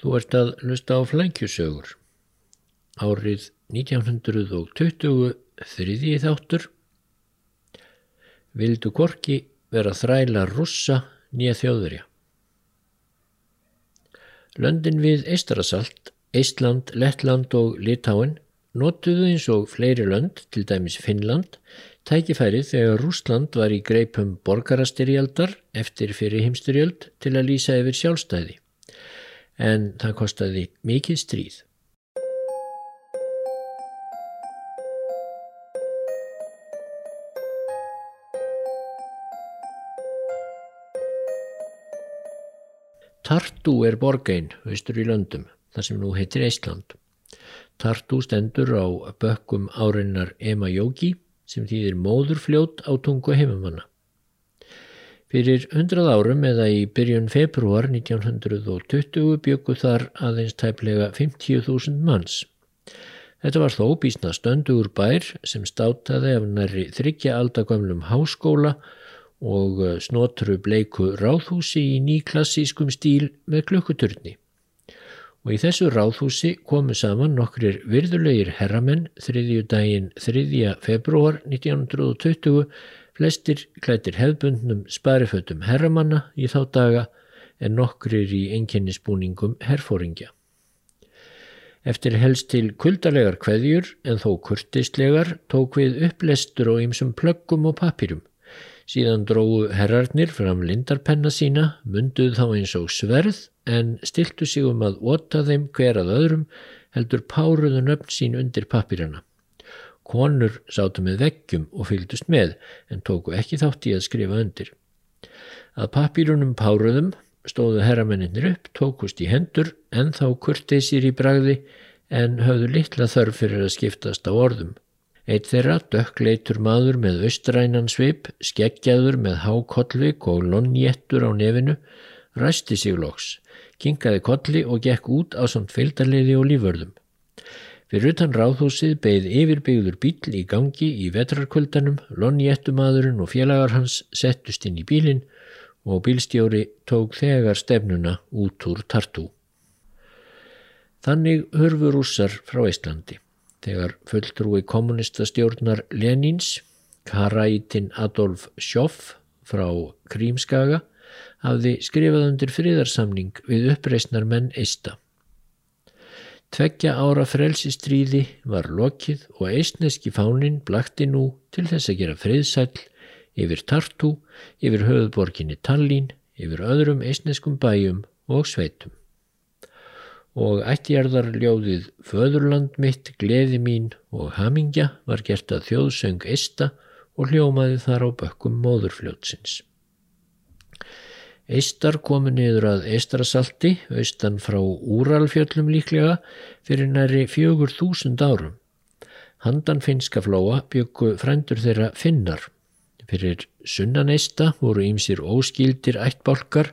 Þú ert að lusta á flækjusögur. Árið 1920 þriði þáttur vildu korki vera þræla russa nýja þjóðurja. Löndin við Eistarasalt, Eistland, Lettland og Litáin notuðu eins og fleiri lönd, til dæmis Finnland, tækifærið þegar Rúsland var í greipum borgarastyrjaldar eftir fyrir himstyrjald til að lýsa yfir sjálfstæði. En það kostiði mikið stríð. Tartu er borgein, austur í löndum, þar sem nú heitir Eistland. Tartu stendur á bökkum áreinar Ema Jóki sem þýðir móðurfljót á tungu heimamanna. Fyrir hundrað árum eða í byrjun februar 1920 byggu þar aðeins tæplega 50.000 manns. Þetta var þó bísna stöndugur bær sem státaði af næri þryggja aldagömmlum háskóla og snotru bleiku ráðhúsi í nýklassískum stíl með klukkuturni og í þessu ráðhúsi komu saman nokkrir virðulegir herramenn þriðju daginn 3. februar 1920 flestir klættir hefbundnum sparifötum herramanna í þá daga en nokkrir í einkennisbúningum herfóringja. Eftir helst til kuldalegar kveðjur en þó kurtislegar tók við upplestur og ymsum plöggum og papirum. Síðan dróðu herrarnir fram lindarpenna sína, munduð þá eins og sverð en stiltu sig um að óta þeim hver að öðrum heldur páruðu nöfn sín undir papirana. Konur sátu með veggjum og fylgdust með en tóku ekki þátt í að skrifa undir. Að papírunum páruðum stóðu herramenninir upp, tókust í hendur en þá kurteisir í bragði en höfðu litla þörf fyrir að skiptast á orðum. Eitt þeirra, dökkleitur maður með austrænan svip, skeggjaður með hákollvik og lonnjettur á nefinu, ræsti sig loks kinkaði kolli og gekk út á samt fylgdarliði og líförðum. Fyrir utan ráðhúsið beigð yfirbyggður bíl í gangi í vetrarkvöldanum, Lonniettumadurinn og félagar hans settust inn í bílinn og bílstjóri tók þegar stefnuna út úr Tartu. Þannig hörfu rússar frá Íslandi. Þegar fulltrúi kommunistastjórnar Lenins, Karaitin Adolf Sjóf frá Krímskaga, hafði skrifað undir friðarsamning við uppreysnar menn eista. Tveggja ára frelsistríði var lokið og eistneski fánin blakti nú til þess að gera friðsæl yfir Tartu, yfir höfðborginni Tallinn, yfir öðrum eistneskum bæjum og sveitum. Og ættjarðarljóðið Föðurland mitt, gleði mín og hamingja var gert að þjóðsöng eista og hljómaði þar á bökkum móðurfljótsins. Eistar komu niður að Eistarasalti, austan frá Úralfjöllum líklega, fyrir næri fjögur þúsund árum. Handan finska flóa byggu frændur þeirra finnar. Fyrir sunnan Eista voru ímsir óskildir ættbálkar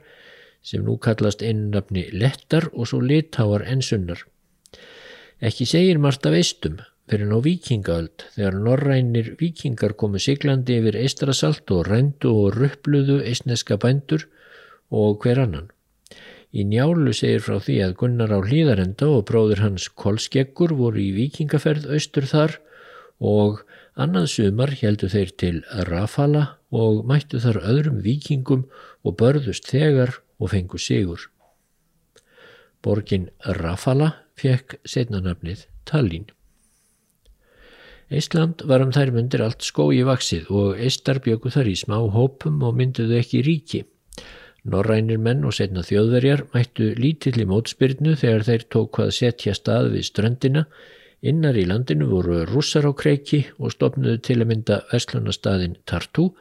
sem nú kallast einnafni lettar og svo litáar en sunnar. Ekki segir margt af Eistum fyrir ná vikingaöld þegar norrænir vikingar komu siglandi yfir Eistarasalt og rændu og ruppluðu eistneska bændur og hver annan. Í njálu segir frá því að Gunnar á hlýðarenda og bróður hans Kolskeggur voru í vikingaferð austur þar og annað sumar heldu þeir til Rafala og mættu þar öðrum vikingum og börðust þegar og fengu sigur. Borgin Rafala fekk setnanöfnið Tallinn. Ísland var um þær myndir allt skói vaksið og eistar bjöku þar í smá hópum og mynduðu ekki ríki. Norrænir menn og setna þjóðverjar mættu lítill í mótspyrnu þegar þeir tók að setja stað við ströndina. Innar í landinu voru rússar á kreiki og stopnuðu til að mynda verslunastadin Tartu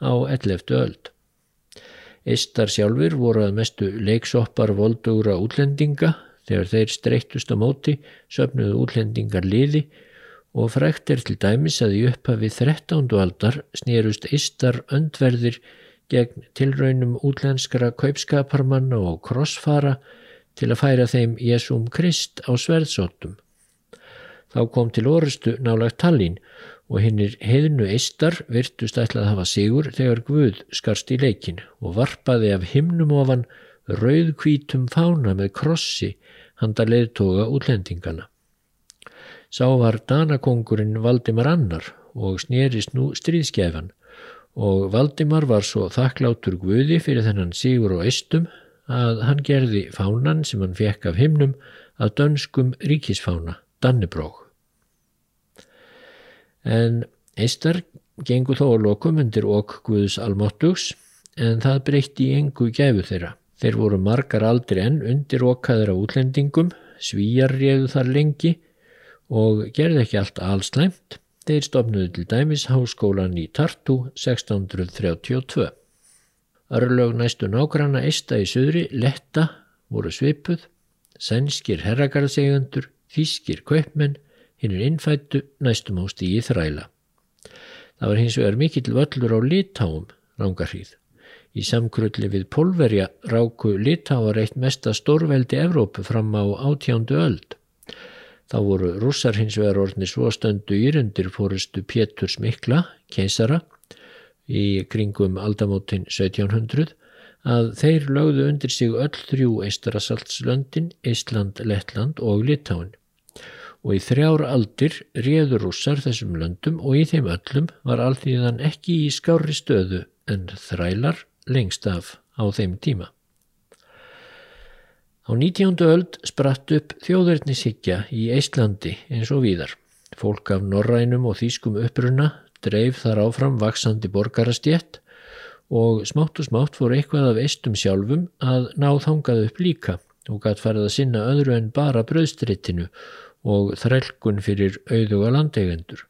á 11. öld. Eistar sjálfur voru að mestu leiksoppar voldugra útlendinga þegar þeir streyttust á móti, söpnuðu útlendingar liði og frækt er til dæmis að í upphafi 13. aldar snýrust eistar öndverðir gegn tilraunum útlenskra kaupskaparmanna og krossfara til að færa þeim Jésúm Krist á sverðsóttum. Þá kom til orustu nálagt Tallinn og hinnir heðnu eistar virtust ætlað að hafa sigur þegar Guð skarst í leikin og varpaði af himnum ofan rauðkvítum fána með krossi handa leiðtoga útlendingana. Sá var Danakongurinn Valdimar Annar og snerist nú stríðskefan og Valdimar var svo þakklátur Guði fyrir þennan sigur og eistum að hann gerði fánan sem hann fekk af himnum að dönskum ríkisfána, Dannebrók. En eistar gengur þó að lokum undir okk Guðs almáttugs en það breytti í engu gæfu þeirra. Þeir voru margar aldri enn undir okkaður á útlendingum, svíjar réðu þar lengi og gerði ekki allt allslæmt. Þeir stopnuðu til dæmis háskólan í Tartu 1632. Örlög næstu nágranna eista í söðri, letta, voru svipuð, sænskir herragarðsegundur, þýskir kaupmenn, hinn er innfættu næstum á stíi þræla. Það var hins vegar mikill völlur á litáum rángarhríð. Í samkrulli við Pólverja ráku litáar eitt mesta stórveldi Evrópu fram á átjándu öld. Þá voru rússar hins vegar orðni svo stöndu írundir fórustu Péturs Mikla, keisara, í kringum aldamótin 1700 að þeir lögðu undir sig öll þrjú eistarasaltslöndin, Ísland, Lettland og Litáin. Og í þrjár aldir réður rússar þessum löndum og í þeim öllum var alþýðan ekki í skári stöðu en þrælar lengst af á þeim tíma. Á 19. öld spratt upp þjóðverðnishyggja í Íslandi eins og víðar. Fólk af norrænum og þýskum uppruna dreif þar áfram vaksandi borgarastjett og smátt og smátt fór eitthvað af eistum sjálfum að náð hangað upp líka og gætt farið að sinna öðru en bara bröðstrittinu og þrælkun fyrir auðuga landeigendur.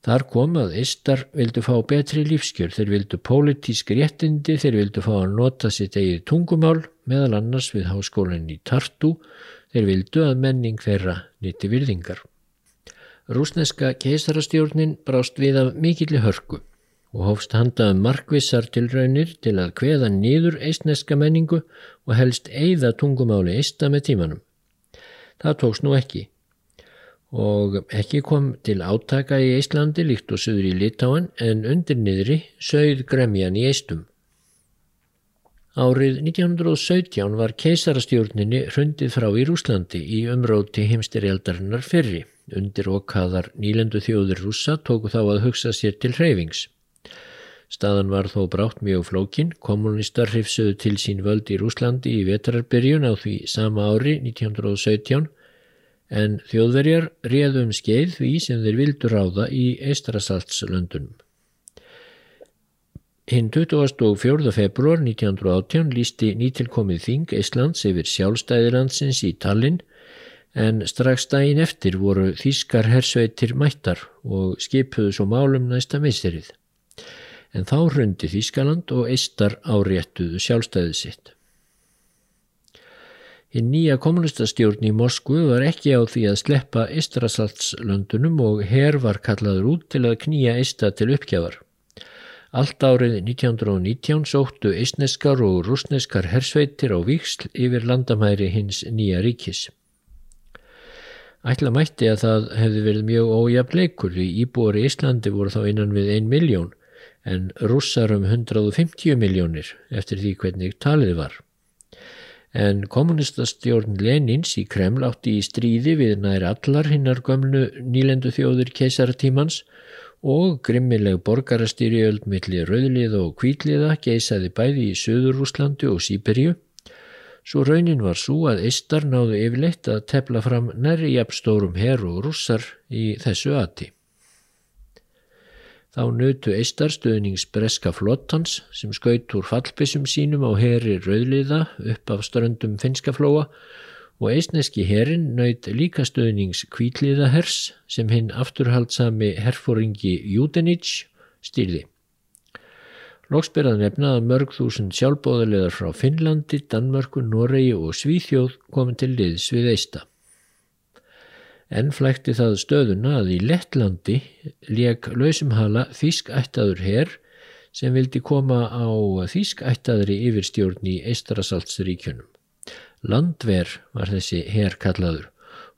Þar kom að Ístar vildu fá betri lífskjör, þeir vildu pólitísk réttindi, þeir vildu fá að nota sitt eigið tungumál, meðal annars við háskólan í Tartu, þeir vildu að menning þeirra nýtti virðingar. Rúsneska keisarastjórnin brást við af mikilli hörku og hófst handaðum markvissar tilraunir til að kveða nýður eistneska menningu og helst eigða tungumáli eista með tímanum. Það tóks nú ekki og ekki kom til átaka í Íslandi líkt og söður í Litáan en undir niðri sögð gremjan í Eistum. Árið 1917 var keisarastjórninni hrundið frá í Rúslandi í umróti heimstirjaldarinnar fyrri. Undir okkaðar nýlendu þjóður rúsa tóku þá að hugsa sér til hreyfings. Staðan var þó brátt mjög flókin, kommunistar hrifsuðu til sín völd í Rúslandi í vetararbyrjun á því sama ári 1917 en þjóðverjar réðum skeið því sem þeir vildu ráða í Eistrasaltslöndunum. Hinn 24. februar 1918 lísti nýtilkomið Þing Íslands yfir sjálfstæðilandsins í Tallinn en strax daginn eftir voru þýskar hersveitir mættar og skipuðu svo málum næsta misserið. En þá hrundi Þýskaland og Eistar áréttuðu sjálfstæðið sitt. Hinn nýja kommunistastjórn í Moskvu var ekki á því að sleppa Ístrasaltslöndunum og her var kallaður út til að knýja Ísta til uppgjafar. Allt árið 1919 sóttu ísneskar og rúsneskar hersveitir á viksl yfir landamæri hins nýja ríkis. Ætla mætti að það hefði verið mjög ójafleikur í Íslandi voru þá innan við 1 miljón en rússar um 150 miljónir eftir því hvernig talið var en kommunistastjórn Lenins í Kreml átti í stríði við nær allar hinnar gömlu nýlendu þjóður keisaratímans og grimmileg borgarastýriöld millir rauðliða og kvítliða geisaði bæði í Suðurúslandi og Sýberju. Svo raunin var svo að Ístar náðu yfirleitt að tepla fram næri jafnstórum herr og rússar í þessu ati. Þá nötu eistarstuðnings breska flottans sem skaut úr fallbissum sínum á heri rauðliða upp af ströndum finskaflóa og eisneski herin nöyt líka stuðnings kvítliðahers sem hinn afturhaldsami herfóringi Júdenich stýrði. Lóksberðan nefnaða mörg þúsund sjálfbóðarleðar frá Finnlandi, Danmörku, Noregi og Svíþjóð komin til liðs við eista. En flækti það stöðuna að í Lettlandi leik lausumhala þýskættaður herr sem vildi koma á þýskættaðri yfirstjórn í Eistarasaltsríkjunum. Landver var þessi herr kallaður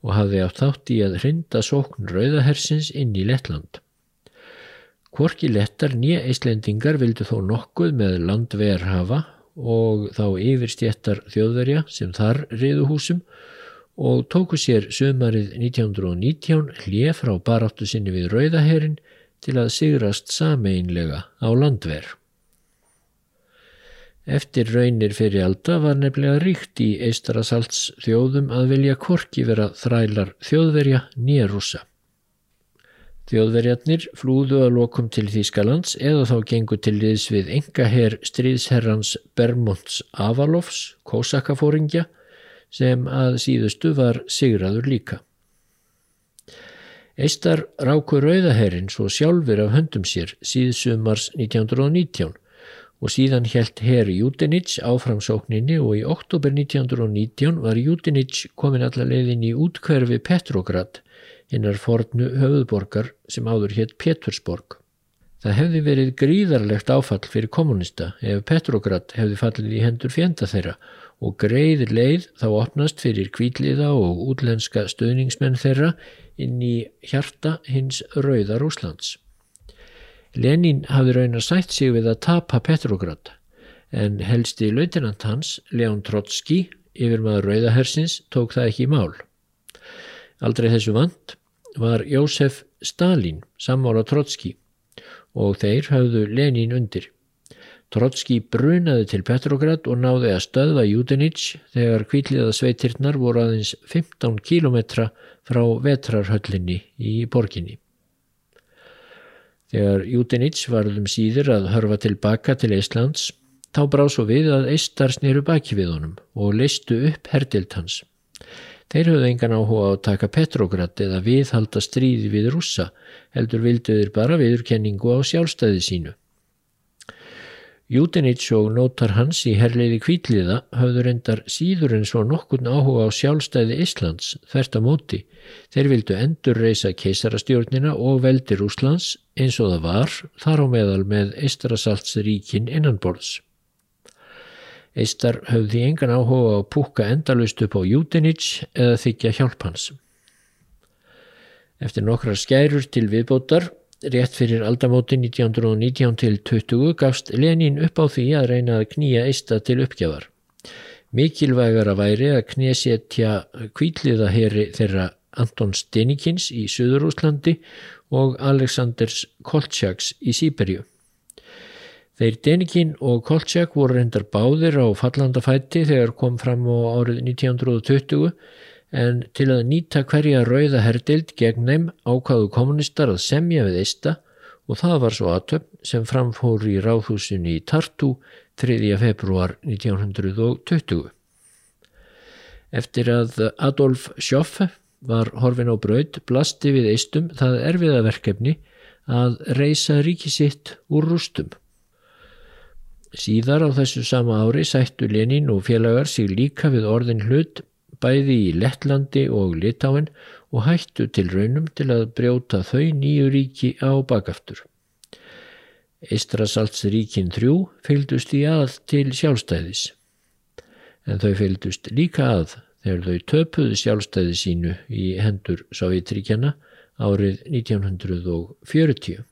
og hafði átt þátt í að hrinda sókn rauðahersins inn í Lettland. Hvorki lettar nýja eislendingar vildu þó nokkuð með landver hafa og þá yfirstjættar þjóðverja sem þar riðu húsum og tóku sér sömarið 1919 hlið frá baráttu sinni við Rauðaherin til að sigrast sameinlega á landverð. Eftir raunir fyrir alda var nefnilega ríkt í eistarasalts þjóðum að vilja korki vera þrælar þjóðverja nýja rúsa. Þjóðverjarnir flúðu að lokum til Þýskalands eða þá gengu til liðs við engaher stríðsherrans Bermonds Avalofs, kósakafóringja, sem að síðustu var sigraður líka. Eistar ráku rauðaherrin svo sjálfur af höndum sér síðsumars 1919 og síðan helt herri Júdenits áframsókninni og í oktober 1919 var Júdenits komin allar leiðin í útkverfi Petrograd, hinnar fornu höfuðborgar sem áður hétt Petursborg. Það hefði verið gríðarlegt áfall fyrir kommunista ef Petrograd hefði fallið í hendur fjenda þeirra og greiðir leið þá opnast fyrir kvíliða og útlenska stöðningsmenn þeirra inn í hjarta hins rauðar Úslands. Lenin hafði raunar sætt sig við að tapa Petrograd en helsti lautinant hans, Leon Trotsky, yfir maður Rauðahersins, tók það ekki í mál. Aldrei þessu vant var Jósef Stalin sammála Trotsky og þeir hafðu Lenin undir. Trotsky brunaði til Petrograd og náði að stöðva Judenich þegar kvíliða sveitirnar voru aðeins 15 kílometra frá vetrarhöllinni í borginni. Þegar Júdenits varðum síður að hörfa tilbaka til Íslands, þá brá svo við að Ístar snýru baki við honum og leistu upp herdilt hans. Þeir höfðu engan áhuga að taka Petrograd eða viðhalda stríði við rússa, heldur vilduður bara viðurkenningu á sjálfstæði sínu. Júdenits og nótar hans í herleiði kvítliða hafðu reyndar síður en svo nokkurn áhuga á sjálfstæði Íslands þvert á móti. Þeir vildu endur reysa keisarastjórnina og veldir Úslands eins og það var þar á meðal með Eistarasaltsríkin innanborðs. Eistar hafði engan áhuga á að púka endalust upp á Júdenits eða þykja hjálp hans. Eftir nokkrar skærur til viðbótar Rétt fyrir aldamóti 1919 til 20 gafst Lenin upp á því að reyna að knýja eista til uppgjafar. Mikilvægara væri að knésetja kvíliðaheri þeirra Anton Stenikins í Suðurúslandi og Aleksandrs Koltsjaks í Sýberju. Þeir Denikin og Koltsjak voru reyndar báðir á fallandafætti þegar kom fram á árið 1920 en til að nýta hverja rauða herdild gegn þeim ákvaðu kommunistar að semja við eista og það var svo aðtöfn sem framfór í ráðhúsinu í Tartu 3. februar 1920. Eftir að Adolf Schoffe var horfin á braud blasti við eistum það erfiða verkefni að reysa ríkisitt úr rústum. Síðar á þessu sama ári sættu Lenin og félagar sig líka við orðin hlut bæði í Lettlandi og Litáin og hættu til raunum til að brjóta þau nýju ríki á bakaftur. Eistrasaltsríkin þrjú fylgdust í að til sjálfstæðis, en þau fylgdust líka að þegar þau töpuðu sjálfstæði sínu í hendur Sovjetríkjana árið 1940.